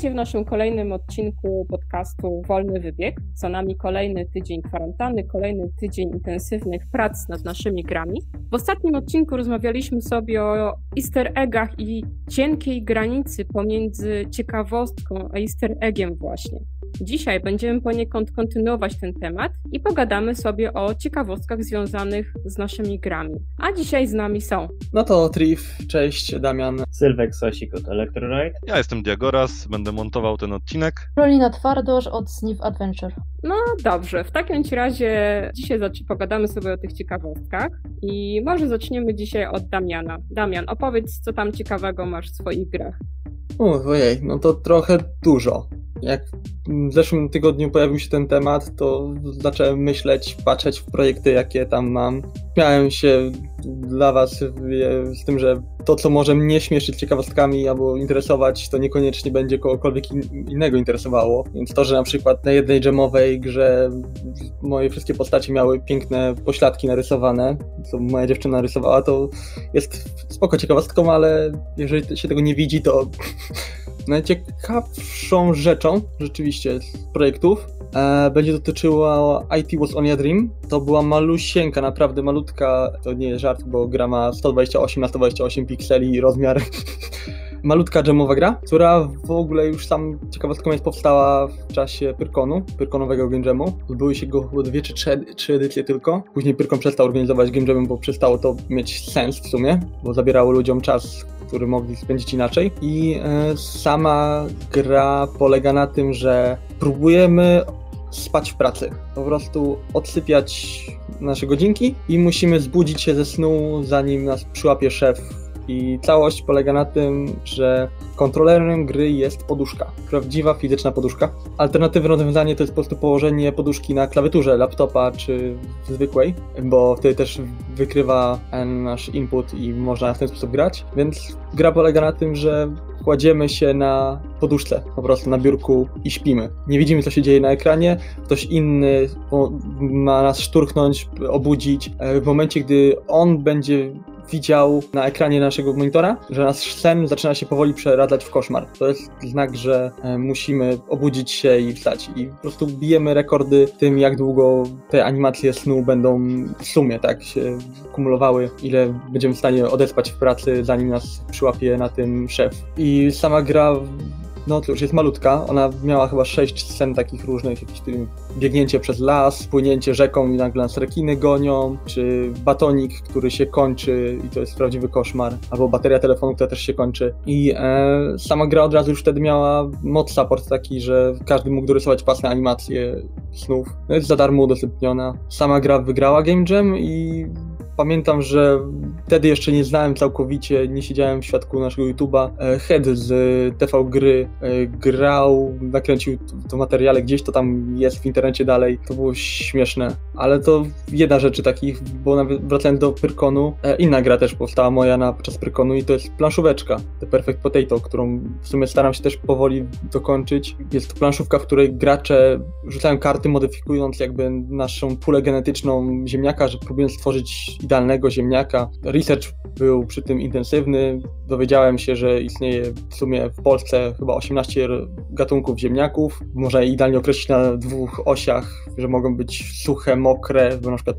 Witajcie w naszym kolejnym odcinku podcastu Wolny Wybieg. Za nami kolejny tydzień kwarantanny, kolejny tydzień intensywnych prac nad naszymi grami. W ostatnim odcinku rozmawialiśmy sobie o easter eggach i cienkiej granicy pomiędzy ciekawostką a easter eggiem właśnie. Dzisiaj będziemy poniekąd kontynuować ten temat i pogadamy sobie o ciekawostkach związanych z naszymi grami. A dzisiaj z nami są. No to Trif, cześć, Damian. Sylwek Sosik od Electroride. Ja jestem Diagoras, będę montował ten odcinek. Rolina Twardosz od Sniff Adventure. No dobrze, w takim razie dzisiaj pogadamy sobie o tych ciekawostkach i może zaczniemy dzisiaj od Damiana. Damian, opowiedz, co tam ciekawego masz w swoich grach. ojej, no to trochę dużo. Jak w zeszłym tygodniu pojawił się ten temat, to zacząłem myśleć, patrzeć w projekty, jakie tam mam. Miałem się dla Was z tym, że to, co może mnie śmieszyć ciekawostkami albo interesować, to niekoniecznie będzie kogokolwiek innego interesowało. Więc to, że na przykład na jednej dżemowej grze moje wszystkie postacie miały piękne pośladki narysowane, co moja dziewczyna narysowała, to jest spoko ciekawostką, ale jeżeli się tego nie widzi, to Najciekawszą rzeczą rzeczywiście z projektów e, będzie dotyczyła IT Was Only a Dream. To była malusieńka, naprawdę malutka, to nie jest żart, bo gra ma 128 na 128 pikseli rozmiar. Malutka dżemowa gra, która w ogóle już sam ciekawostką jest powstała w czasie Pyrkonu, Pyrkonowego Game Jamu. Odbyły się go chyba dwie czy trzy, trzy edycje tylko. Później Pyrkon przestał organizować Game Jamu, bo przestało to mieć sens w sumie, bo zabierało ludziom czas, który mogli spędzić inaczej. I e, sama gra polega na tym, że próbujemy spać w pracy. Po prostu odsypiać nasze godzinki i musimy zbudzić się ze snu, zanim nas przyłapie szef i całość polega na tym, że kontrolerem gry jest poduszka. Prawdziwa fizyczna poduszka. Alternatywne rozwiązanie to jest po prostu położenie poduszki na klawiaturze laptopa czy zwykłej, bo wtedy też wykrywa nasz input i można w ten sposób grać. Więc gra polega na tym, że kładziemy się na poduszce, po prostu na biurku i śpimy. Nie widzimy, co się dzieje na ekranie. Ktoś inny ma nas szturchnąć, obudzić. E, w momencie, gdy on będzie widział na ekranie naszego monitora, że nasz sen zaczyna się powoli przeradzać w koszmar. To jest znak, że e, musimy obudzić się i wstać. I po prostu bijemy rekordy tym, jak długo te animacje snu będą w sumie tak się kumulowały, ile będziemy w stanie odespać w pracy, zanim nas przyłapie na tym szef. I sama gra no cóż, jest malutka. Ona miała chyba sześć scen takich różnych, jakieś biegnięcie przez las, płynięcie rzeką i nagle nas rekiny gonią, czy batonik, który się kończy i to jest prawdziwy koszmar, albo bateria telefonu, która też się kończy. I e, sama gra od razu już wtedy miała mod support taki, że każdy mógł dorysować własne animacje snów. No jest za darmo udostępniona. Sama gra wygrała Game Jam i Pamiętam, że wtedy jeszcze nie znałem całkowicie, nie siedziałem w świadku naszego YouTube'a. E, Head z TV Gry e, grał, nakręcił to materiale gdzieś, to tam jest w internecie dalej. To było śmieszne. Ale to jedna rzeczy takich, bo nawet wracając do Pyrkonu, e, inna gra też powstała moja na podczas Pyrkonu i to jest planszóweczka, The Perfect Potato, którą w sumie staram się też powoli dokończyć. Jest to planszówka, w której gracze rzucają karty, modyfikując jakby naszą pulę genetyczną ziemniaka, że próbują stworzyć idealnego ziemniaka. Research był przy tym intensywny. Dowiedziałem się, że istnieje w sumie w Polsce chyba 18 gatunków ziemniaków. Można je idealnie określić na dwóch osiach, że mogą być suche, mokre, bo na przykład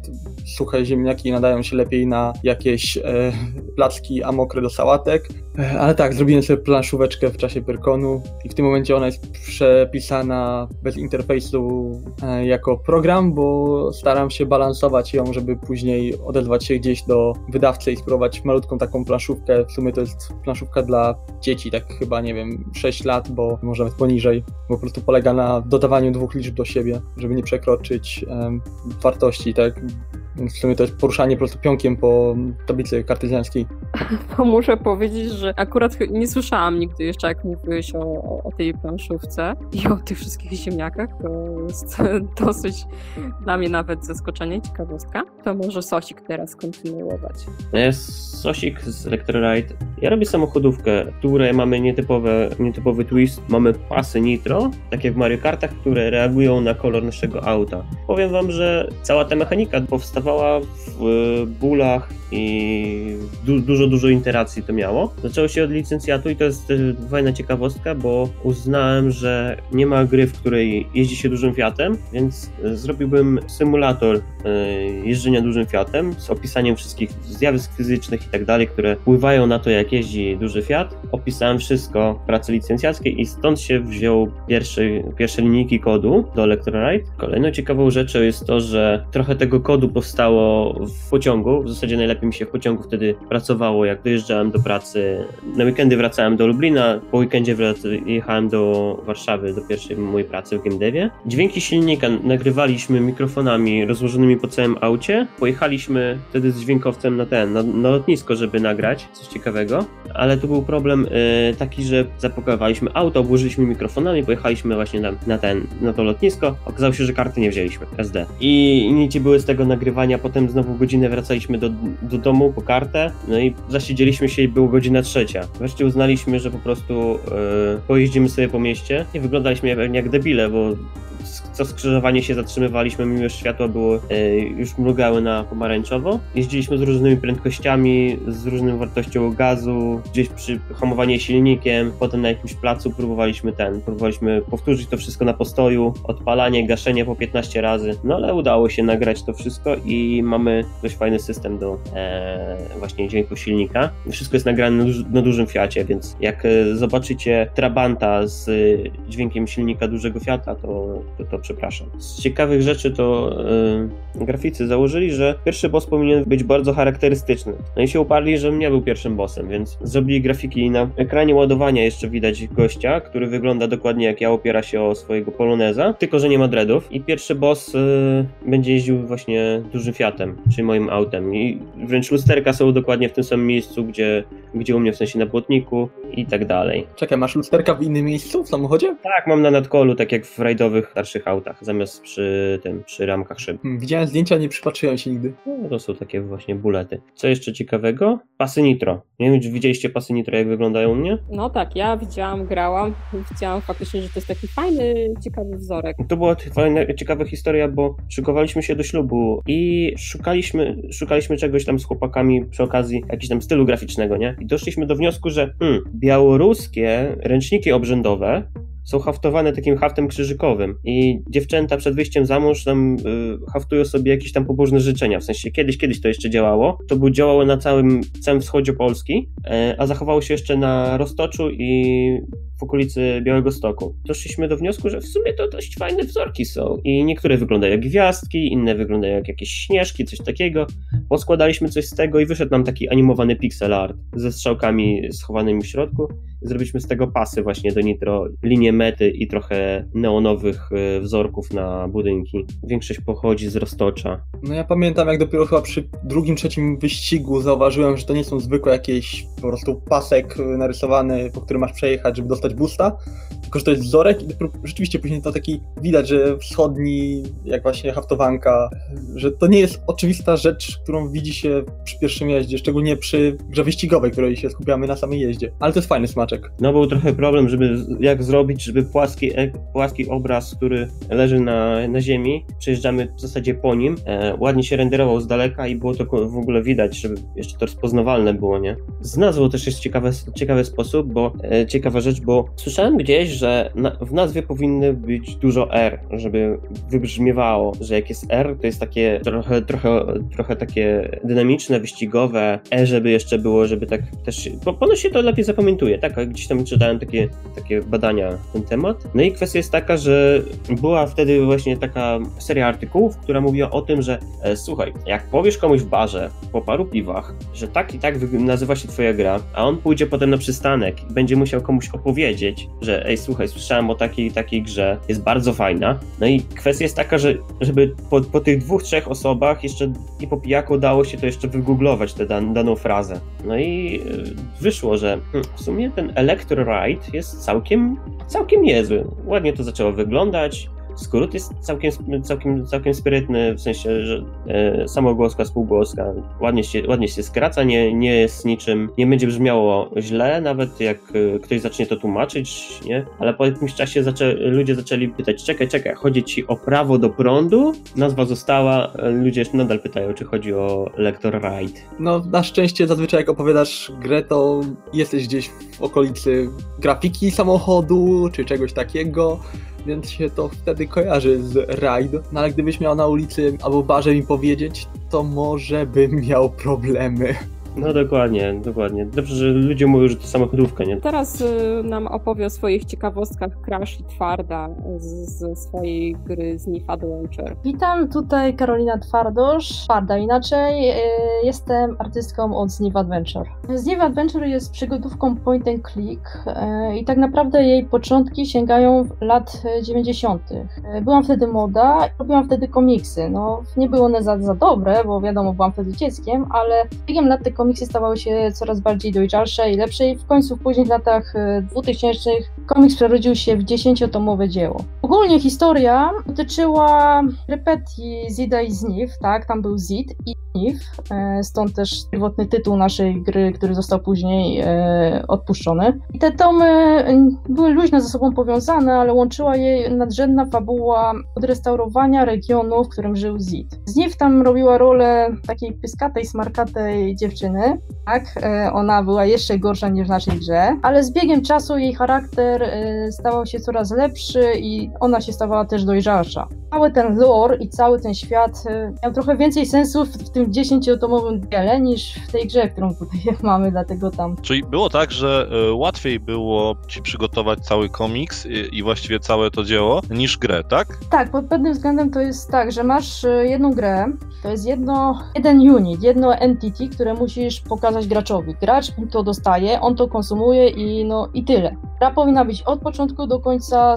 suche ziemniaki nadają się lepiej na jakieś e, placki, a mokre do sałatek. E, ale tak, zrobiłem sobie planszóweczkę w czasie Pyrkonu i w tym momencie ona jest przepisana bez interfejsu e, jako program, bo staram się balansować ją, żeby później odezwać się gdzieś do wydawcy i spróbować malutką taką planszówkę. W sumie to jest planszówka dla dzieci, tak chyba, nie wiem, 6 lat, bo może nawet poniżej, po prostu polega na dodawaniu dwóch liczb do siebie, żeby nie przekroczyć um, wartości, tak? W sumie to jest poruszanie po prostu pionkiem po tablicy kartezjańskiej. To muszę powiedzieć, że akurat nie słyszałam nigdy jeszcze, jak mówiłeś o, o tej planszówce i o tych wszystkich ziemniakach. To jest dosyć dla mnie nawet zaskoczenie i ciekawostka. To może Sosik teraz kontynuować. To jest Sosik z Electroride. Ja robię samochodówkę, w której mamy nietypowe, nietypowy twist. Mamy pasy nitro, takie w Mario Kartach, które reagują na kolor naszego auta. Powiem wam, że cała ta mechanika powstała w y, bólach i du dużo, dużo interacji to miało. Zaczęło się od licencjatu i to jest y, fajna ciekawostka, bo uznałem, że nie ma gry, w której jeździ się dużym Fiatem, więc y, zrobiłbym symulator jeżdżenia dużym Fiatem z opisaniem wszystkich zjawisk fizycznych i tak dalej, które wpływają na to, jak jeździ duży Fiat. Opisałem wszystko w pracy licencjackiej i stąd się wziął pierwszy, pierwsze linijki kodu do Electroride. Kolejną ciekawą rzeczą jest to, że trochę tego kodu powstało w pociągu, w zasadzie najlepiej mi się w pociągu wtedy pracowało, jak dojeżdżałem do pracy. Na weekendy wracałem do Lublina, po weekendzie jechałem do Warszawy, do pierwszej mojej pracy w GameDevie. Dźwięki silnika nagrywaliśmy mikrofonami rozłożonymi po całym aucie. Pojechaliśmy wtedy z dźwiękowcem na ten, na, na lotnisko, żeby nagrać coś ciekawego, ale tu był problem y, taki, że zapakowaliśmy auto, obłożyliśmy mikrofonami, pojechaliśmy właśnie na, na ten, na to lotnisko. Okazało się, że karty nie wzięliśmy, SD. I nici były z tego potem znowu godzinę wracaliśmy do, do domu po kartę, no i zasiedzieliśmy się i było godzina trzecia. Wreszcie uznaliśmy, że po prostu yy, pojeździmy sobie po mieście i wyglądaliśmy jak debile, bo co skrzyżowanie się zatrzymywaliśmy, mimo że światła było, e, już mrugały na pomarańczowo. Jeździliśmy z różnymi prędkościami, z różną wartością gazu, gdzieś przy hamowaniu silnikiem, potem na jakimś placu próbowaliśmy ten, próbowaliśmy powtórzyć to wszystko na postoju, odpalanie, gaszenie po 15 razy, no ale udało się nagrać to wszystko i mamy dość fajny system do e, właśnie dźwięku silnika. Wszystko jest nagrane na, dużym Fiacie, więc jak e, zobaczycie Trabanta z dźwiękiem silnika dużego Fiata, to, to, to przepraszam. Z ciekawych rzeczy to yy, graficy założyli, że pierwszy boss powinien być bardzo charakterystyczny. No i się uparli, że nie był pierwszym bossem, więc zrobili grafiki na ekranie ładowania jeszcze widać gościa, który wygląda dokładnie jak ja, opiera się o swojego poloneza, tylko że nie ma dreadów i pierwszy boss yy, będzie jeździł właśnie dużym Fiatem, czyli moim autem i wręcz lusterka są dokładnie w tym samym miejscu, gdzie, gdzie u mnie w sensie na płotniku i tak dalej. Czekaj, masz lusterka w innym miejscu w samochodzie? Tak, mam na nadkolu, tak jak w rajdowych starszych autach, zamiast przy tym, przy ramkach szyb. Hmm, widziałem zdjęcia, nie przypatrzyłem się nigdy. No, to są takie właśnie bulety. Co jeszcze ciekawego? Pasy nitro. Nie wiem, czy widzieliście pasy nitro, jak wyglądają u mnie? No tak, ja widziałam, grałam, widziałam faktycznie, że to jest taki fajny, ciekawy wzorek. To była fajna, ciekawa historia, bo szykowaliśmy się do ślubu i szukaliśmy, szukaliśmy czegoś tam z chłopakami przy okazji jakiegoś tam stylu graficznego, nie? I doszliśmy do wniosku, że hmm, białoruskie ręczniki obrzędowe są haftowane takim haftem krzyżykowym i dziewczęta przed wyjściem za mąż tam y, haftują sobie jakieś tam pobożne życzenia, w sensie kiedyś, kiedyś to jeszcze działało, to było działało na całym, całym wschodzie Polski, y, a zachowało się jeszcze na Roztoczu i w okolicy Białego Stoku. Doszliśmy do wniosku, że w sumie to dość fajne wzorki są i niektóre wyglądają jak gwiazdki, inne wyglądają jak jakieś śnieżki, coś takiego. Poskładaliśmy coś z tego i wyszedł nam taki animowany pixel art ze strzałkami schowanymi w środku. Zrobiliśmy z tego pasy właśnie do Nitro, linię mety i trochę neonowych e, wzorków na budynki. Większość pochodzi z Roztocza. No ja pamiętam, jak dopiero chyba przy drugim, trzecim wyścigu zauważyłem, że to nie są zwykłe jakieś po prostu pasek narysowany, po którym masz przejechać, żeby dostać boosta, jest wzorek i rzeczywiście później to taki widać, że wschodni, jak właśnie haftowanka, że to nie jest oczywista rzecz, którą widzi się przy pierwszym jeździe, szczególnie przy grze wyścigowej, której się skupiamy na samej jeździe. Ale to jest fajny smaczek. No był trochę problem, żeby jak zrobić, żeby płaski, e, płaski obraz, który leży na, na ziemi, przejeżdżamy w zasadzie po nim, e, ładnie się renderował z daleka i było to w ogóle widać, żeby jeszcze to rozpoznawalne było, nie? Z nazwą też jest ciekawy, ciekawy sposób, bo e, ciekawa rzecz, bo słyszałem gdzieś, że na, w nazwie powinny być dużo R, żeby wybrzmiewało, że jak jest R, to jest takie trochę, trochę, trochę takie dynamiczne, wyścigowe, E, żeby jeszcze było, żeby tak też, bo ponoć się to lepiej zapamiętuje, tak? Gdzieś tam czytałem takie, takie badania na ten temat. No i kwestia jest taka, że była wtedy właśnie taka seria artykułów, która mówiła o tym, że e, słuchaj, jak powiesz komuś w barze po paru piwach, że tak i tak nazywa się twoja gra, a on pójdzie potem na przystanek i będzie musiał komuś opowiedzieć, że ej, słuchaj, słyszałem o takiej takiej grze, jest bardzo fajna. No i kwestia jest taka, że żeby po, po tych dwóch, trzech osobach jeszcze i po pijaku dało się to jeszcze wygooglować tę dan, daną frazę. No i e, wyszło, że hmm, w sumie ten Electro Ride jest całkiem, całkiem niezły. Ładnie to zaczęło wyglądać, skrót jest całkiem, całkiem, całkiem sprytny, w sensie, że e, samogłoska, spółgłoska ładnie się, ładnie się skraca, nie, nie jest niczym, nie będzie brzmiało źle, nawet jak e, ktoś zacznie to tłumaczyć, nie? Ale po jakimś czasie zaczę, ludzie zaczęli pytać, czekaj, czekaj, chodzi ci o prawo do prądu? Nazwa została, e, ludzie nadal pytają, czy chodzi o lektor ride. No, na szczęście zazwyczaj jak opowiadasz grę, to jesteś gdzieś w okolicy grafiki samochodu, czy czegoś takiego, więc się to wtedy kojarzy z ride. No ale gdybyś miał na ulicy albo barze mi powiedzieć, to może bym miał problemy. No dokładnie, dokładnie. Dobrze, że ludzie mówią, że to samochodówka, nie? Teraz y, nam opowie o swoich ciekawostkach Crash i Twarda z, ze swojej gry z Nif Adventure. Witam, tutaj Karolina Twardosz, Twarda inaczej. y, Jestem artystką od Sniv Adventure. Sniv Adventure jest przygodówką point and click y, i tak naprawdę jej początki sięgają lat y, 90. Y, Byłam wtedy moda, robiłam wtedy komiksy. No, nie były one za, za dobre, bo wiadomo, byłam wtedy dzieckiem, ale biegiem lat te komiksy stawały się coraz bardziej dojrzalsze i lepsze i w końcu w późnych latach y, 2000 komiks przerodził się w dziesięciotomowe dzieło. Ogólnie historia dotyczyła repetii Zida i Znif, tak? Tam był Zid i Znif, e, stąd też pierwotny tytuł naszej gry, który został później e, odpuszczony. I te tomy e, były luźno ze sobą powiązane, ale łączyła je nadrzędna fabuła odrestaurowania regionu, w którym żył Zid. Znif tam robiła rolę takiej pyskatej, smarkatej dziewczyny, tak? E, Ona była jeszcze gorsza niż w naszej grze, ale z biegiem czasu jej charakter stawał się coraz lepszy i ona się stawała też dojrzalsza. Cały ten lore i cały ten świat miał trochę więcej sensu w, w tym dziesięciotomowym dziele niż w tej grze, którą tutaj mamy, dlatego tam Czyli było tak, że e, łatwiej było ci przygotować cały komiks i, i właściwie całe to dzieło niż grę, tak? Tak, pod pewnym względem to jest tak, że masz e, jedną grę, to jest jedno, jeden unit, jedno entity, które musisz pokazać graczowi. Gracz to dostaje, on to konsumuje i no i tyle. Gra powinna być od początku do końca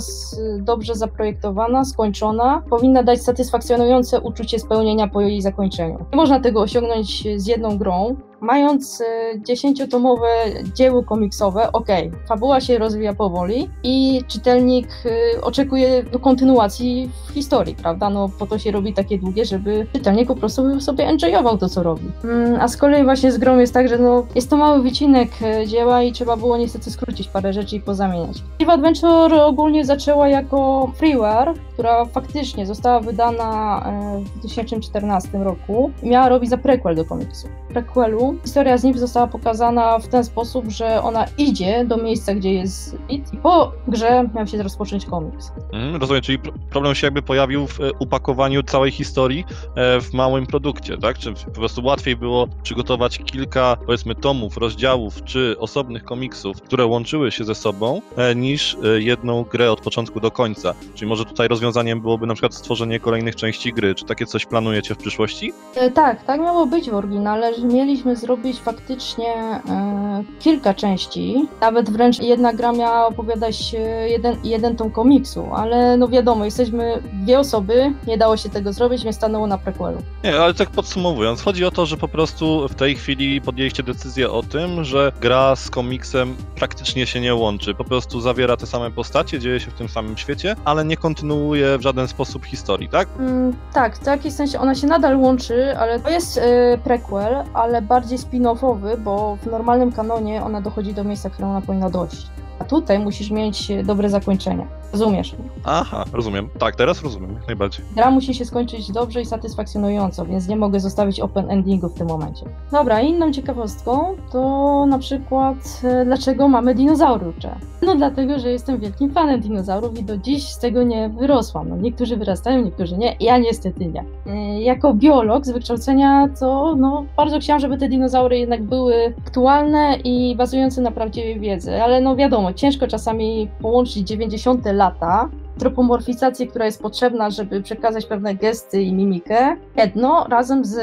dobrze zaprojektowana, skończona, powinna dać satysfakcjonujące uczucie spełnienia po jej zakończeniu. Nie można tego osiągnąć z jedną grą, Mając e, dziesięciotomowe dzieło komiksowe, okej, fabuła się rozwija powoli i czytelnik e, oczekuje kontynuacji w historii, prawda? No po to się robi takie długie, żeby czytelnik po prostu sobie enjoyował to, co robi. Mm, a z kolei właśnie z grą jest tak, że no, jest to mały wycinek e, dzieła i trzeba było niestety skrócić parę rzeczy i pozamieniać. Steve Adventure ogólnie zaczęła jako freeware, która faktycznie została wydana w 2014 roku miała robić za prequel do komiksu. Prequelu historia z nim została pokazana w ten sposób, że ona idzie do miejsca, gdzie jest It i po grze miał się rozpocząć komiks. Mm, rozumiem, czyli pro- problem się jakby pojawił w e, upakowaniu całej historii e, w małym produkcie, tak? Czy po prostu łatwiej było przygotować kilka, powiedzmy, tomów, rozdziałów czy osobnych komiksów, które łączyły się ze sobą, e, niż jedną grę od początku do końca. Czyli może tutaj rozwiązaniem byłoby na przykład stworzenie kolejnych części gry. Czy takie coś planujecie w przyszłości? Tak, tak miało być w oryginale, że mieliśmy zrobić faktycznie e, kilka części. Nawet wręcz jedna gra miała opowiadać e, jeden, jeden tom komiksu, ale no wiadomo, jesteśmy dwie osoby, nie dało się tego zrobić, więc stanęło na prequelu. Nie, ale tak podsumowując, chodzi o to, że po prostu w tej chwili podjęliście decyzję o tym, że gra z komiksem praktycznie się nie łączy. Po prostu zawiera te same postacie, dzieje się w tym samym świecie, ale nie kontynuuje w żaden sposób historii, tak? Mm, tak, w jakimś sensie ona się nadal łączy, ale to jest e, prequel, ale bardziej spin-offowy, bo w normalnym kanonie ona dochodzi do miejsca, które ona powinna dojść. A tutaj musisz mieć e, dobre zakończenie. Rozumiesz? Aha, rozumiem. Tak, teraz rozumiem, jak najbardziej. Gra musi się skończyć dobrze i satysfakcjonująco, więc nie mogę zostawić open endingu w tym momencie. Dobra, inną ciekawostką to na przykład e, dlaczego mamy dinozaurucze. No dlatego, że jestem wielkim fanem dinozaurów i do dziś z tego nie wyrosłam. No, niektórzy wyrastają, niektórzy nie, ja niestety nie. E, Jako biolog z wykształcenia to no, bardzo chciałam, żeby te dinozaury jednak były aktualne i bazujące na prawdziwej wiedzy, ale no wiadomo, ciężko czasami połączyć 90 lata antropomorfizację, która jest potrzebna, żeby przekazać pewne gesty i mimikę, jedno razem z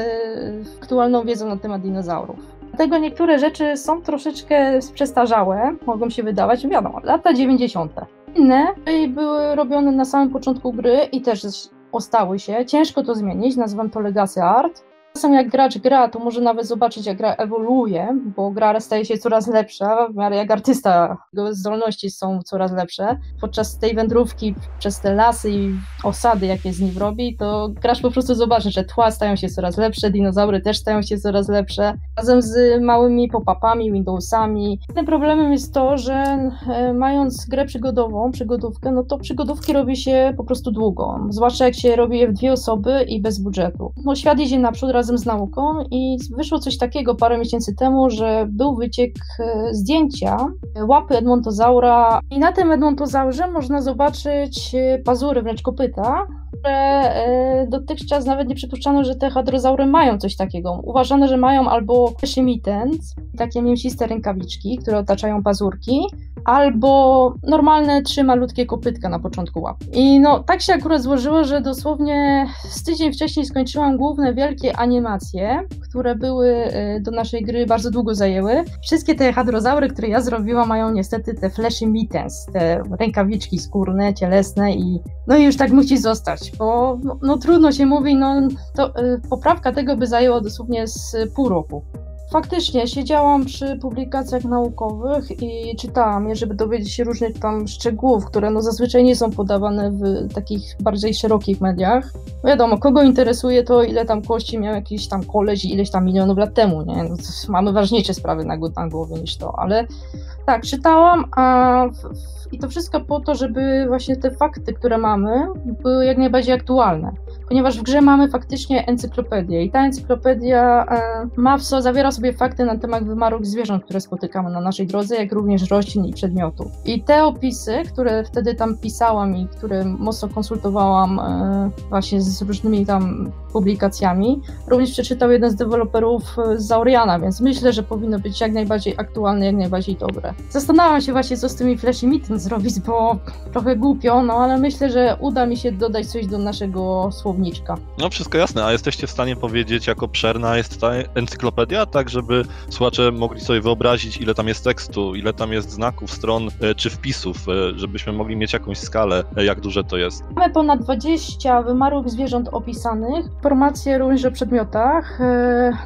aktualną wiedzą na temat dinozaurów. Dlatego niektóre rzeczy są troszeczkę przestarzałe, mogą się wydawać, wiadomo, lata 90. Inne były robione na samym początku gry i też ostały się. Ciężko to zmienić, nazywam to Legacy Art. Czasem jak gracz gra, to może nawet zobaczyć, jak gra ewoluuje, bo gra staje się coraz lepsza, w miarę jak artysta, jego zdolności są coraz lepsze. Podczas tej wędrówki przez te lasy i osady, jakie z nich robi, to gracz po prostu zobaczy, że tła stają się coraz lepsze, dinozaury też stają się coraz lepsze, razem z małymi pop-upami, Windowsami. Tym problemem jest to, że e, mając grę przygodową, przygodówkę, no to przygodówki robi się po prostu długo, zwłaszcza jak się robi je w dwie osoby i bez budżetu. No świat idzie naprzód razem z nauką i wyszło coś takiego parę miesięcy temu, że był wyciek e, zdjęcia łapy Edmontozaura i na tym Edmontozaurze można zobaczyć e, pazury, wręcz kopyta, które e, dotychczas nawet nie przypuszczano, że te hadrozaury mają coś takiego. Uważano, że mają albo shimitens, takie mięsiste rękawiczki, które otaczają pazurki, albo normalne trzy malutkie kopytka na początku łap. I no, tak się akurat złożyło, że dosłownie z tydzień wcześniej skończyłam główne wielkie animacje, które były e, do naszej gry bardzo długo zajęły. Wszystkie te hadrozaury, które ja zrobiłam, mają niestety te flashy mittens, te rękawiczki skórne, cielesne i no i już tak musi zostać, bo no, no trudno się mówi, no to y, poprawka tego by zajęła dosłownie z pół roku. Faktycznie, siedziałam przy publikacjach naukowych i czytałam je, żeby dowiedzieć się różnych tam szczegółów, które no zazwyczaj nie są podawane w takich bardziej szerokich mediach. Wiadomo, kogo interesuje to, ile tam kości miał jakiś tam koleś ileś tam milionów lat temu, nie? No, mamy ważniejsze sprawy na, głowie niż to, ale tak, czytałam, a i to wszystko po to, żeby właśnie te fakty, które mamy, były jak najbardziej aktualne. Ponieważ w grze mamy faktycznie encyklopedię i ta encyklopedia e, ma w sobie, zawiera sobie fakty na temat wymarłych zwierząt, które spotykamy na naszej drodze, jak również roślin i przedmiotów. I te opisy, które wtedy tam pisałam i które mocno konsultowałam e, właśnie z różnymi tam publikacjami, również przeczytał jeden z deweloperów z Zauriana, więc myślę, że powinno być jak najbardziej aktualne, jak najbardziej dobre. Zastanawiam się właśnie, co z tymi Flashy Meetings zrobić, bo trochę głupio, no ale myślę, że uda mi się dodać coś do naszego słowniczka. No wszystko jasne, a jesteście w stanie powiedzieć, jak obszerna jest ta encyklopedia, tak żeby słuchacze mogli sobie wyobrazić, ile tam jest tekstu, ile tam jest znaków, stron e, czy wpisów, e, żebyśmy mogli mieć jakąś skalę, e, jak duże to jest. Mamy ponad 20 wymarłych zwierząt opisanych, informacje również o przedmiotach,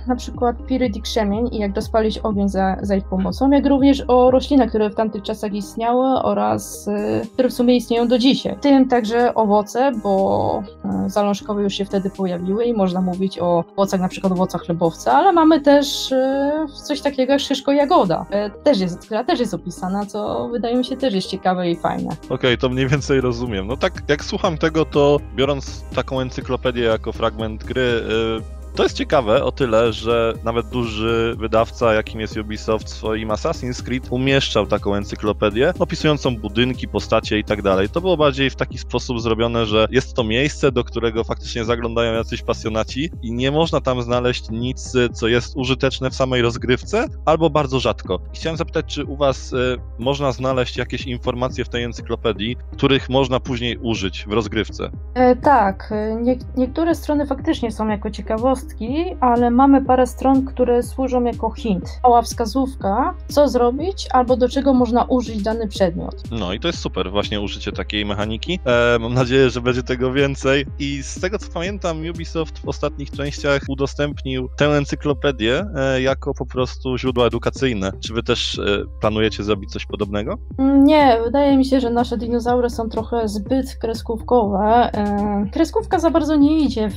na przykład pirydik krzemień i jak rozpalić ogień za, za ich pomocą, jak również o roślinach, które w tamtych czasach istniały oraz które w sumie istnieją do dzisiaj. W tym także owoce, bo zalążkowe już się wtedy pojawiły i można mówić o owocach, na przykład owocach chlebowca, ale mamy też y, coś takiego jak szyszko jagoda, też jest, która też jest opisana, co wydaje mi się też jest ciekawe i fajne. Okej, okay, to mniej więcej rozumiem. No tak, jak słucham tego, to biorąc taką encyklopedię jako fragment gry, to jest ciekawe o tyle, że nawet duży wydawca, jakim jest Ubisoft w swoim Assassin's Creed, umieszczał taką encyklopedię opisującą budynki, postacie i tak dalej. To było bardziej w taki sposób zrobione, że jest to miejsce, do którego faktycznie zaglądają jacyś pasjonaci i nie można tam znaleźć nic, co jest użyteczne w samej rozgrywce, albo bardzo rzadko. Chciałem zapytać, czy u Was y, można znaleźć jakieś informacje w tej encyklopedii, których można później użyć w rozgrywce? E, tak, nie, niektóre strony faktycznie są jako ciekawostki, ale mamy parę stron, które służą jako hint. Mała wskazówka, co zrobić albo do czego można użyć dany przedmiot. No i to jest super, właśnie użycie takiej mechaniki. E, mam nadzieję, że będzie tego więcej. I z tego co pamiętam, Ubisoft w ostatnich częściach udostępnił tę encyklopedię e, jako po prostu źródło edukacyjne. Czy wy też e, planujecie zrobić coś podobnego? Mm, nie, wydaje mi się, że nasze dinozaury są trochę zbyt kreskówkowe. E, kreskówka za bardzo nie idzie w,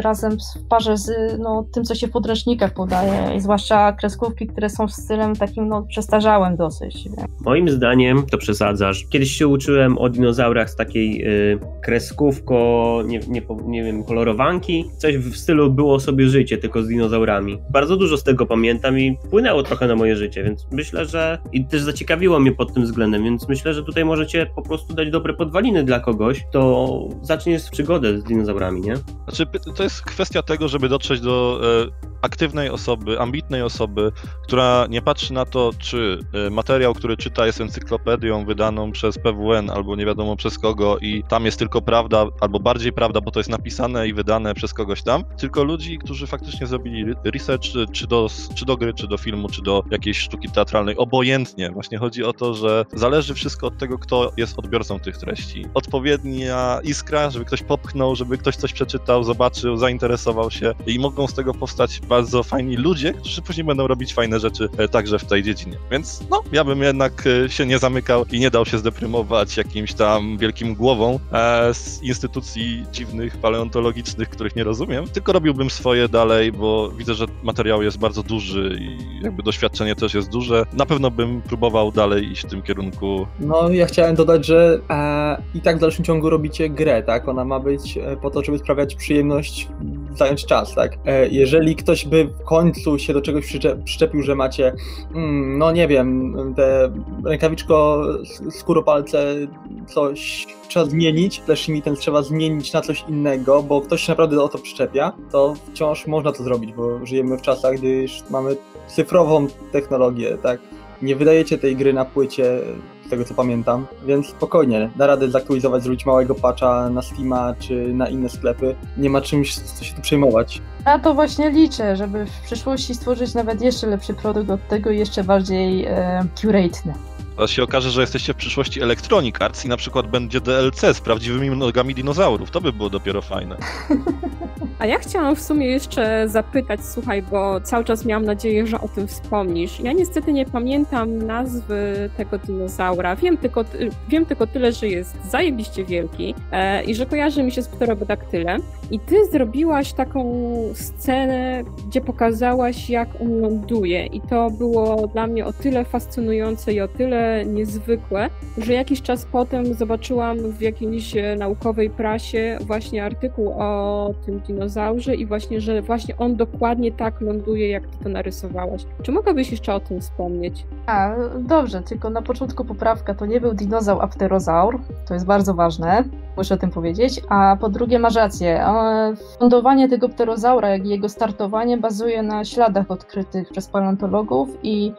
razem w parze z no, tym, co się w podręcznikach podaje, i zwłaszcza kreskówki, które są stylem takim no, przestarzałym dosyć. Moim zdaniem to przesadzasz. Kiedyś się uczyłem o dinozaurach z takiej y, kreskówko, nie, nie, nie wiem, kolorowanki. Coś w stylu było sobie życie, tylko z dinozaurami. Bardzo dużo z tego pamiętam i wpłynęło trochę na moje życie, więc myślę, że i też zaciekawiło mnie pod tym względem, więc myślę, że tutaj możecie po prostu dać dobre podwaliny dla kogoś, to zacznie przygodę z dinozaurami, nie? Znaczy, to jest kwestia tego, żeby dotrzeć do e, aktywnej osoby, ambitnej osoby, która nie patrzy na to, czy y, materiał, który czyta jest encyklopedią wydaną przez PWN albo nie wiadomo przez kogo i tam jest tylko prawda, albo bardziej prawda, bo to jest napisane i wydane przez kogoś tam, tylko ludzi, którzy faktycznie zrobili research, czy do, czy do gry, czy do filmu, czy do jakiejś sztuki teatralnej, obojętnie. Właśnie chodzi o to, że zależy wszystko od tego, kto jest odbiorcą tych treści. Odpowiednia iskra, żeby ktoś popchnął, żeby ktoś coś przeczytał, zobaczył, zainteresował się i mogą z tego powstać bardzo fajni ludzie, którzy później będą robić fajne rzeczy e, także w tej dziedzinie. Więc no, ja bym jednak e, się nie zamykał i nie dał się zdeprymować jakimś tam wielkim głową e, z instytucji dziwnych, paleontologicznych, których nie rozumiem, tylko robiłbym swoje dalej, bo widzę, że materiał jest bardzo duży i jakby doświadczenie też jest duże. Na pewno bym próbował dalej iść w tym kierunku. No, ja chciałem dodać, że e, i tak w dalszym ciągu robicie grę, tak? Ona ma być po to, żeby sprawiać przyjemność, zająć czas, tak? E, jeżeli ktoś by w końcu się do czegoś przyczepił, że macie, mm, no nie wiem, te rękawiczko, skóropalce, coś trzeba zmienić, też mi ten trzeba zmienić na coś innego, bo ktoś się naprawdę o to przyczepia, to wciąż można to zrobić, bo żyjemy w czasach, gdy już mamy cyfrową technologię, tak? Nie wydajecie tej gry na płycie, z tego co pamiętam, więc spokojnie, da radę zaktualizować, zrobić małego patcha na Steama czy na inne sklepy. Nie ma czymś, co się tu przejmować. Ja to właśnie liczę, żeby w przyszłości stworzyć nawet jeszcze lepszy produkt od tego i jeszcze bardziej e. Teraz się okaże, że jesteście w przyszłości Electronic Arts i na przykład będzie DLC z prawdziwymi nogami dinozaurów. To by było dopiero fajne. A ja chciałam w sumie jeszcze zapytać, słuchaj, bo cały czas miałam nadzieję, że o tym wspomnisz. Ja niestety nie pamiętam nazwy tego dinozaura. Wiem tylko, wiem tylko tyle, że jest zajebiście wielki e, i że kojarzy mi się z pterodaktylem. I ty zrobiłaś taką scenę, gdzie pokazałaś, jak on ląduje. I to było dla mnie o tyle fascynujące i o tyle niezwykłe, że jakiś czas potem zobaczyłam w jakiejś naukowej prasie właśnie artykuł o tym dinozaurze i właśnie, że właśnie on dokładnie tak ląduje, jak ty to narysowałaś. Czy mogłabyś jeszcze o tym wspomnieć? A, dobrze, tylko na początku poprawka, to nie był dinozaur, a pterozaur. To jest bardzo ważne muszę o tym powiedzieć. A po drugie, masz rację. Lądowanie tego pterozaura, jak i jego startowanie bazuje na śladach odkrytych przez paleontologów i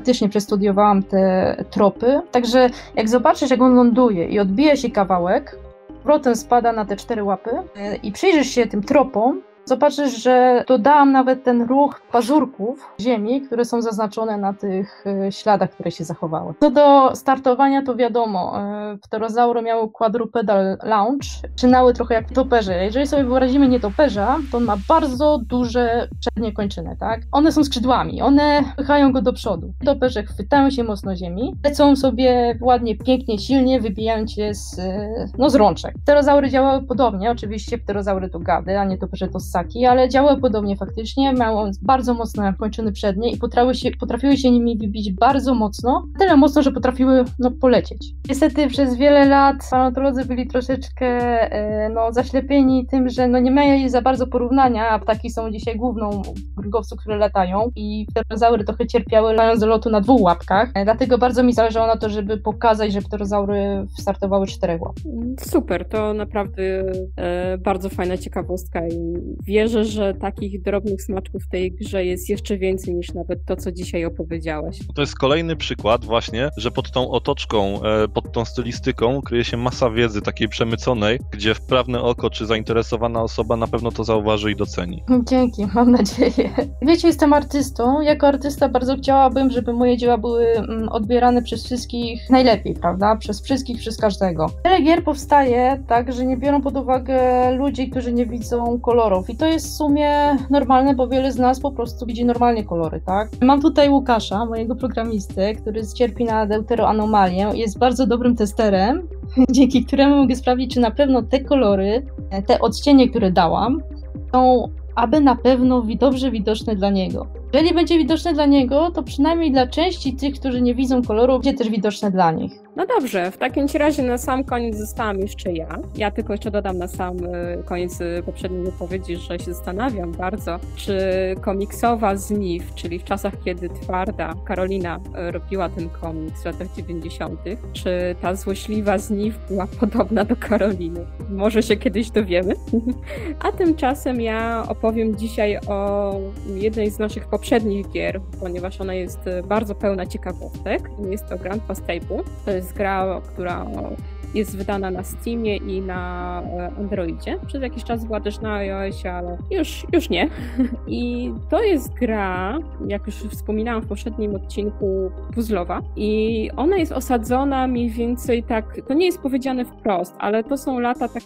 faktycznie przestudiowałam te tropy. Także jak zobaczysz, jak on ląduje i odbija się kawałek, powrotem spada na te cztery łapy e, i przyjrzysz się tym tropom, zobaczysz, że dodałam nawet ten ruch pazurków ziemi, które są zaznaczone na tych e, śladach, które się zachowały. Co do startowania, to wiadomo, e, pterozaury miały quadrupedal launch, czynały trochę jak toperze. Jeżeli sobie wyrazimy nietoperza, to on ma bardzo duże przednie kończyny, tak? One są skrzydłami, one pychają go do przodu. Toperze chwytają się mocno ziemi, lecą sobie ładnie, pięknie, silnie, wybijając się z, e, no, z rączek. Pterozaury działały podobnie, oczywiście pterozaury to gady, a nietoperze to ale działały podobnie faktycznie, miały bardzo mocne kończyny przednie i potrafiły się, potrafiły się nimi wybić bardzo mocno, tyle mocno, że potrafiły no, polecieć. Niestety przez wiele lat paleontolodzy byli troszeczkę e, no, zaślepieni tym, że no, nie mają za bardzo porównania, a ptaki są dzisiaj główną grygowców, które latają i pterozaury trochę cierpiały latając do lotu na dwóch łapkach, e, dlatego bardzo mi zależało na to, żeby pokazać, że pterozaury startowały czterech łap. Super, to naprawdę e, bardzo fajna ciekawostka i wierzę, że takich drobnych smaczków w tej grze jest jeszcze więcej niż nawet to, co dzisiaj opowiedziałeś. To jest kolejny przykład właśnie, że pod tą otoczką, e, pod tą stylistyką kryje się masa wiedzy takiej przemyconej, gdzie wprawne oko czy zainteresowana osoba na pewno to zauważy i doceni. Dzięki, mam nadzieję. Wiecie, jestem artystą. Jako artysta bardzo chciałabym, żeby moje dzieła były mm, odbierane przez wszystkich najlepiej, prawda? Przez wszystkich, przez każdego. Wiele gier powstaje tak, że nie biorą pod uwagę ludzi, którzy nie widzą kolorów i to jest w sumie normalne, bo wiele z nas po prostu widzi normalnie kolory, tak? Mam tutaj Łukasza, mojego programistę, który cierpi na deuteroanomalię jest bardzo dobrym testerem, dzięki któremu mogę sprawdzić, czy na pewno te kolory, te odcienie, które dałam, są aby na pewno dobrze widoczne dla niego. Jeżeli będzie widoczne dla niego, to przynajmniej dla części tych, którzy nie widzą koloru, będzie też widoczne dla nich. No dobrze, w takim razie na sam koniec zostałam jeszcze ja. Ja tylko jeszcze dodam na sam y, koniec y, poprzedniej wypowiedzi, że się zastanawiam bardzo, czy komiksowa Zniw, czyli w czasach, kiedy twarda Karolina y, robiła ten komiks w latach 90., czy ta złośliwa Zniw była podobna do Karoliny? Może się kiedyś dowiemy. A tymczasem ja opowiem dzisiaj o jednej z naszych poprzednich gier, ponieważ ona jest bardzo pełna ciekawostek. Jest to Grand Table. To jest gra, która jest wydana na Steamie i na e, Androidzie. Przez jakiś czas była też na iOSie, ale już, już nie. I to jest gra, jak już wspominałam w poprzednim odcinku, puzzlowa. I ona jest osadzona mniej więcej tak, to nie jest powiedziane wprost, ale to są lata tak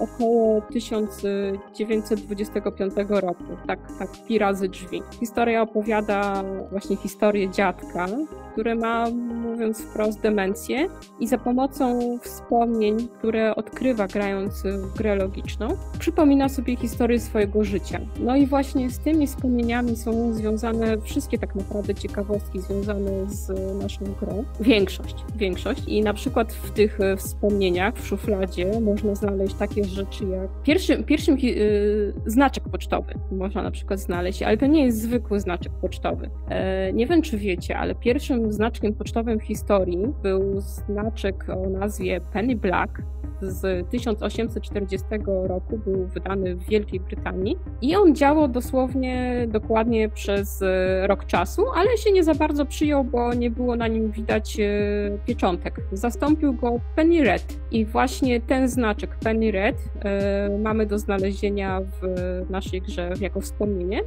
około 1925 roku. Tak, tak, pi razy drzwi. Historia opowiada właśnie historię dziadka, który ma, mówiąc wprost, demencję i za pomocą wspomnień, które odkrywa grając w grę logiczną, przypomina sobie historię swojego życia. No i właśnie z tymi wspomnieniami są związane wszystkie tak naprawdę ciekawostki związane z naszą grą. Większość, większość. I na przykład w tych wspomnieniach w szufladzie można znaleźć takie rzeczy jak pierwszym, pierwszym yy, znaczek pocztowy można na przykład znaleźć, ale to nie jest zwykły znaczek pocztowy. E, nie wiem, czy wiecie, ale pierwszym znaczkiem pocztowym w historii był znaczek o nazwie Penny Black z 1840 roku był wydany w Wielkiej Brytanii i on działał dosłownie dokładnie przez e, rok czasu, ale się nie za bardzo przyjął, bo nie było na nim widać e, pieczątek. Zastąpił go Penny Red i właśnie ten znaczek Penny Red e, mamy do znalezienia w naszej grze jako wspomnienie.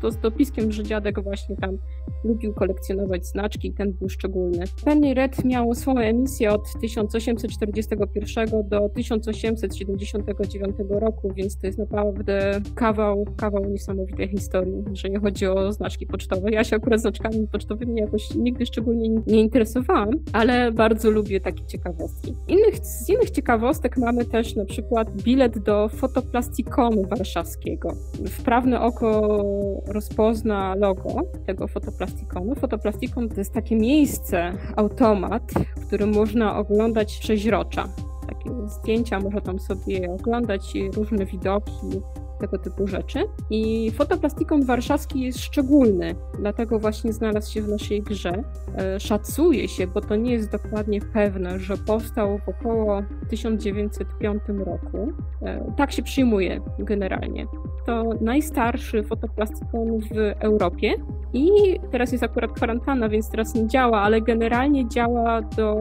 To z dopiskiem, że dziadek właśnie tam lubił kolekcjonować znaczki i ten był szczególny. Penny Red miał swoją emisję od 1841 do 1879 roku, więc to jest naprawdę kawał, kawał niesamowitej historii, jeżeli chodzi o znaczki pocztowe. Ja się akurat znaczkami pocztowymi jakoś nigdy szczególnie nie interesowałam, ale bardzo lubię takie ciekawostki. Innych, z innych ciekawostek mamy też na przykład bilet do fotoplastikonu warszawskiego. Wprawne oko rozpozna logo tego fotoplastikonu. Fotoplastikon to jest takie miejsce, automat, w którym można oglądać przeźrocza zdjęcia, można tam sobie oglądać różne widoki, tego typu rzeczy. I fotoplastikon warszawski jest szczególny, dlatego właśnie znalazł się w naszej grze. E, szacuje się, bo to nie jest dokładnie pewne, że powstał w około 1905 roku. E, tak się przyjmuje generalnie. To najstarszy fotoplastikon w Europie i teraz jest akurat kwarantanna, więc teraz nie działa, ale generalnie działa do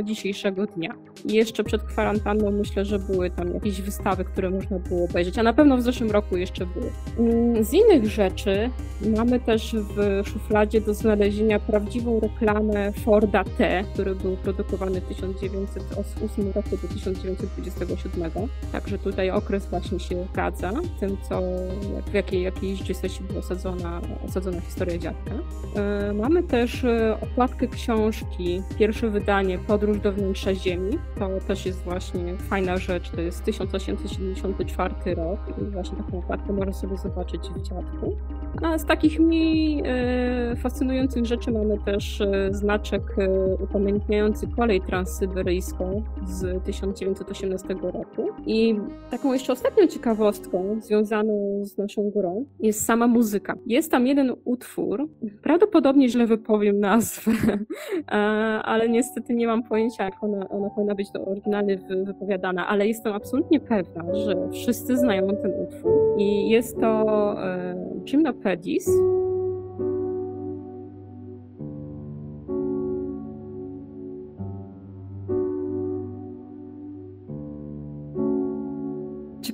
e, dzisiejszego dnia. I jeszcze przed kwarantanną myślę, że były tam jakieś wystawy, które można było obejrzeć, a na pewno w zeszłym roku jeszcze były. Mm, z innych rzeczy mamy też w szufladzie do znalezienia prawdziwą reklamę Forda T, który był produkowany w 1908 roku do 1927. Także tutaj okres właśnie się zgadza tym, co, w jakiej, jakiej rzeczywistości była osadzona, osadzona historia dziadka. E, mamy też e, okładkę książki, pierwsze wydanie Podróż do wnętrza Ziemi. To też jest właśnie fajna rzecz, to jest 1874 rok i właśnie taką okładkę można sobie zobaczyć w dziadku. A z takich mniej e, fascynujących rzeczy mamy też znaczek upamiętniający kolej transsyberyjską z 1918 roku. I taką jeszcze ostatnią ciekawostką związaną z naszą grą jest sama muzyka. Jest tam jeden utwór, prawdopodobnie źle wypowiem nazwę, ale niestety nie mam pojęcia, jak ona, ona powinna być to oryginalnie wypowiadana, ale jestem absolutnie pewna, że wszyscy znają ten utwór. I jest to e, Gymnopedis,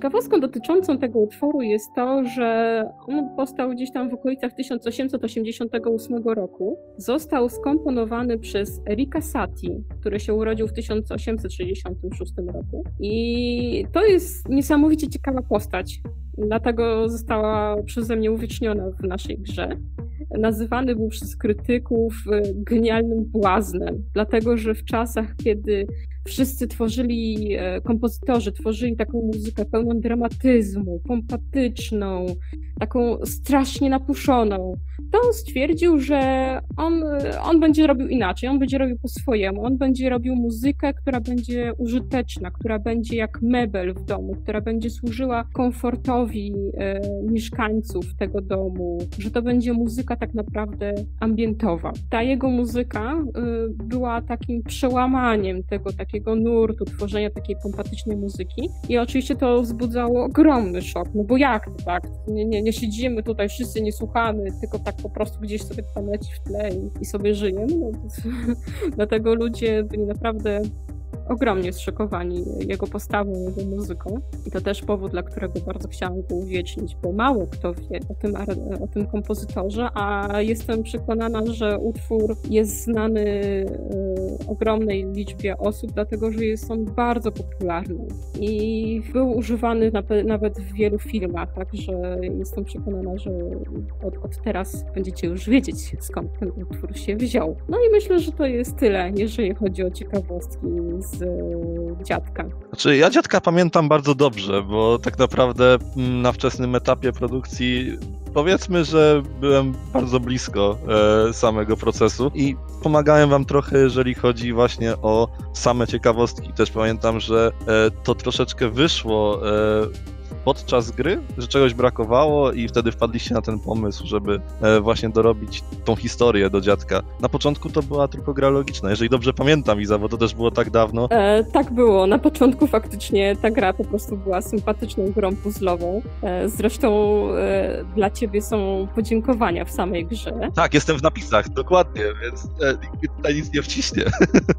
Ciekawostką dotyczącą tego utworu jest to, że on powstał gdzieś tam w okolicach 1888 roku. Został skomponowany przez Erika Satie, który się urodził w 1866 roku. I to jest niesamowicie ciekawa postać. Dlatego została przeze mnie uwieczniona w naszej grze. Nazywany był przez krytyków e, genialnym błaznem, dlatego że w czasach, kiedy wszyscy tworzyli, e, kompozytorzy tworzyli taką muzykę pełną dramatyzmu, pompatyczną, taką strasznie napuszoną, to on stwierdził, że on, on będzie robił inaczej, on będzie robił po swojemu, on będzie robił muzykę, która będzie użyteczna, która będzie jak mebel w domu, która będzie służyła komfortowi e, mieszkańców tego domu, że to będzie muzyka tak naprawdę ambientowa. Ta jego muzyka e, była takim przełamaniem tego takiego nurtu, tworzenia takiej pompatycznej muzyki i oczywiście to wzbudzało ogromny szok, no bo jak to tak? Nie, nie, nie siedzimy tutaj, wszyscy nie słuchamy, tylko tak po prostu gdzieś sobie tam leci w tle i, i sobie żyjemy. No, dlatego ludzie byli naprawdę ogromnie zszokowani jego postawą, jego muzyką. I to też powód, dla którego bardzo chciałam go uwiecznić, bo mało kto wie o tym, o tym kompozytorze, a jestem przekonana, że utwór jest znany y, ogromnej liczbie osób, dlatego że jest on bardzo popularny i był używany nawet w wielu filmach, także jestem przekonana, że od, od teraz będziecie już wiedzieć, skąd ten utwór się wziął. No i myślę, że to jest tyle, jeżeli chodzi o ciekawostki z e, dziadka. Znaczy, ja dziadka pamiętam bardzo dobrze, bo tak naprawdę mm, na wczesnym etapie produkcji powiedzmy, że byłem bardzo blisko e, samego procesu i pomagałem wam trochę, jeżeli chodzi właśnie o same ciekawostki. Też pamiętam, że e, to troszeczkę wyszło e, podczas gry, że czegoś brakowało i wtedy wpadliście na ten pomysł, żeby e, właśnie dorobić tą historię do dziadka. Na początku to była tylko gra logiczna, jeżeli dobrze pamiętam, Iza, bo to też było tak dawno. E, tak było. Na początku faktycznie ta gra po prostu była sympatyczną grą puzzlową. E, zresztą e, dla ciebie są podziękowania w samej grze. Tak, jestem w napisach, dokładnie, więc e, tutaj nic nie wciśnie.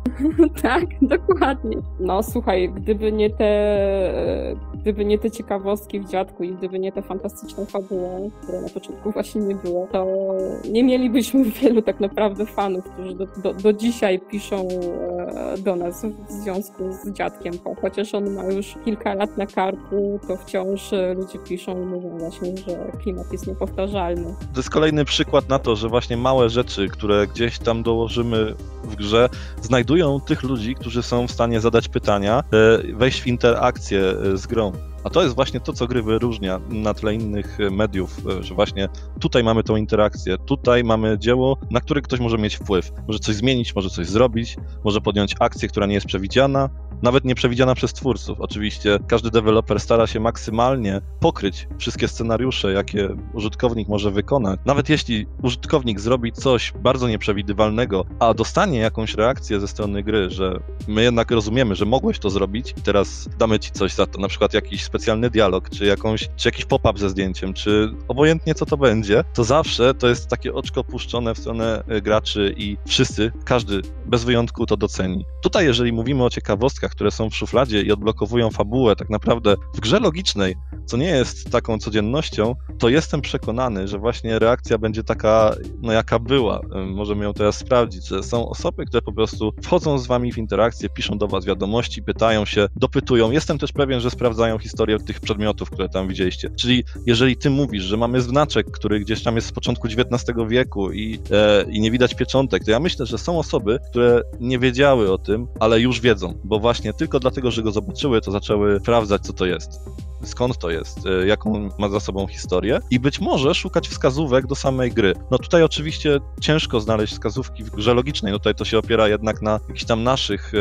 tak, dokładnie. No słuchaj, gdyby nie te, e, gdyby nie te ciekawostki, w dziadku i gdyby nie ta fantastyczna fabuła, której na początku właśnie nie było, to nie mielibyśmy wielu tak naprawdę fanów, którzy do, do, do dzisiaj piszą e, do nas w związku z dziadkiem. Chociaż on ma już kilka lat na karku, to wciąż e, ludzie piszą i mówią właśnie, że klimat jest niepowtarzalny. To jest kolejny przykład na to, że właśnie małe rzeczy, które gdzieś tam dołożymy w grze, znajdują tych ludzi, którzy są w stanie zadać pytania, e, wejść w interakcję z grą. A to jest właśnie to, co gry wyróżnia na tle innych mediów, e, że właśnie tutaj mamy tą interakcję, tutaj mamy dzieło, na które ktoś może mieć wpływ. Może coś zmienić, może coś zrobić, może podjąć akcję, która nie jest przewidziana, nawet nie przewidziana przez twórców. Oczywiście każdy deweloper stara się maksymalnie pokryć wszystkie scenariusze, jakie użytkownik może wykonać. Nawet jeśli użytkownik zrobi coś bardzo nieprzewidywalnego, a dostanie jakąś reakcję ze strony gry, że my jednak rozumiemy, że mogłeś to zrobić i teraz damy ci coś za to, na przykład jakiś specjalny dialog, czy, jakąś, czy jakiś pop-up ze zdjęciem, czy obojętnie co to będzie, to zawsze to jest takie oczko puszczone w stronę e, graczy i wszyscy, każdy bez wyjątku to doceni. Tutaj, jeżeli mówimy o ciekawostkach, które są w szufladzie i odblokowują fabułę, tak naprawdę w grze logicznej, co nie jest taką codziennością, to jestem przekonany, że właśnie reakcja będzie taka, no jaka była. Możemy ją teraz sprawdzić, że są osoby, które po prostu wchodzą z wami w interakcję, piszą do was wiadomości, pytają się, dopytują. Jestem też pewien, że sprawdzają historię tych przedmiotów, które tam widzieliście. Czyli jeżeli ty mówisz, że mamy znaczek, który gdzieś tam jest z początku XIX wieku i, e, i nie widać pieczątek, to ja myślę, że są osoby, które nie wiedziały o tym, ale już wiedzą, bo właśnie tylko dlatego, że go zobaczyły, to zaczęły sprawdzać, co to jest skąd to jest, e, jaką ma za sobą historię i być może szukać wskazówek do samej gry. No tutaj oczywiście ciężko znaleźć wskazówki w grze logicznej, no tutaj to się opiera jednak na jakichś tam naszych e,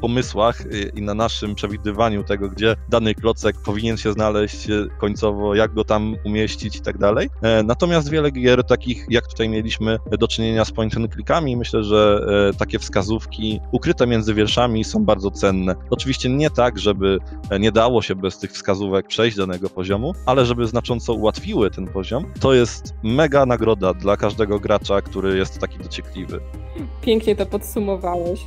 pomysłach i na naszym przewidywaniu tego, gdzie dany klocek powinien się znaleźć e, końcowo, jak go tam umieścić i tak dalej. Natomiast wiele gier takich, jak tutaj mieliśmy do czynienia z point and clickami, myślę, że takie wskazówki ukryte między wierszami są bardzo cenne. Oczywiście nie tak, żeby nie dało się bez tych wskazówek przejść danego poziomu, ale żeby znacząco ułatwiły ten poziom, to jest mega nagroda dla każdego gracza, który jest taki dociekliwy. Pięknie to podsumowałeś.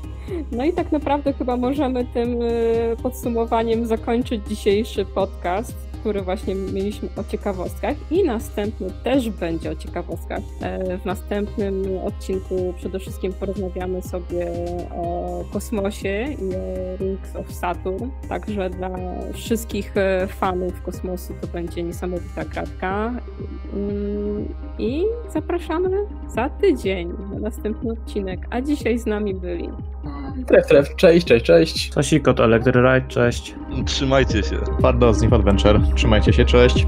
No i tak naprawdę chyba możemy tym podsumowaniem zakończyć dzisiejszy podcast który właśnie mieliśmy o ciekawostkach i następny też będzie o ciekawostkach. E, w następnym odcinku przede wszystkim porozmawiamy sobie o kosmosie i o Rings of Saturn, także dla wszystkich e, fanów kosmosu to będzie niesamowita kratka mm, i zapraszamy za tydzień na następny odcinek, a dzisiaj z nami byli Tref, tref, cześć, cześć, cześć. Tosikot, Electry Ride, cześć. Trzymajcie się. Twardo z Adventure. Trzymajcie się, cześć.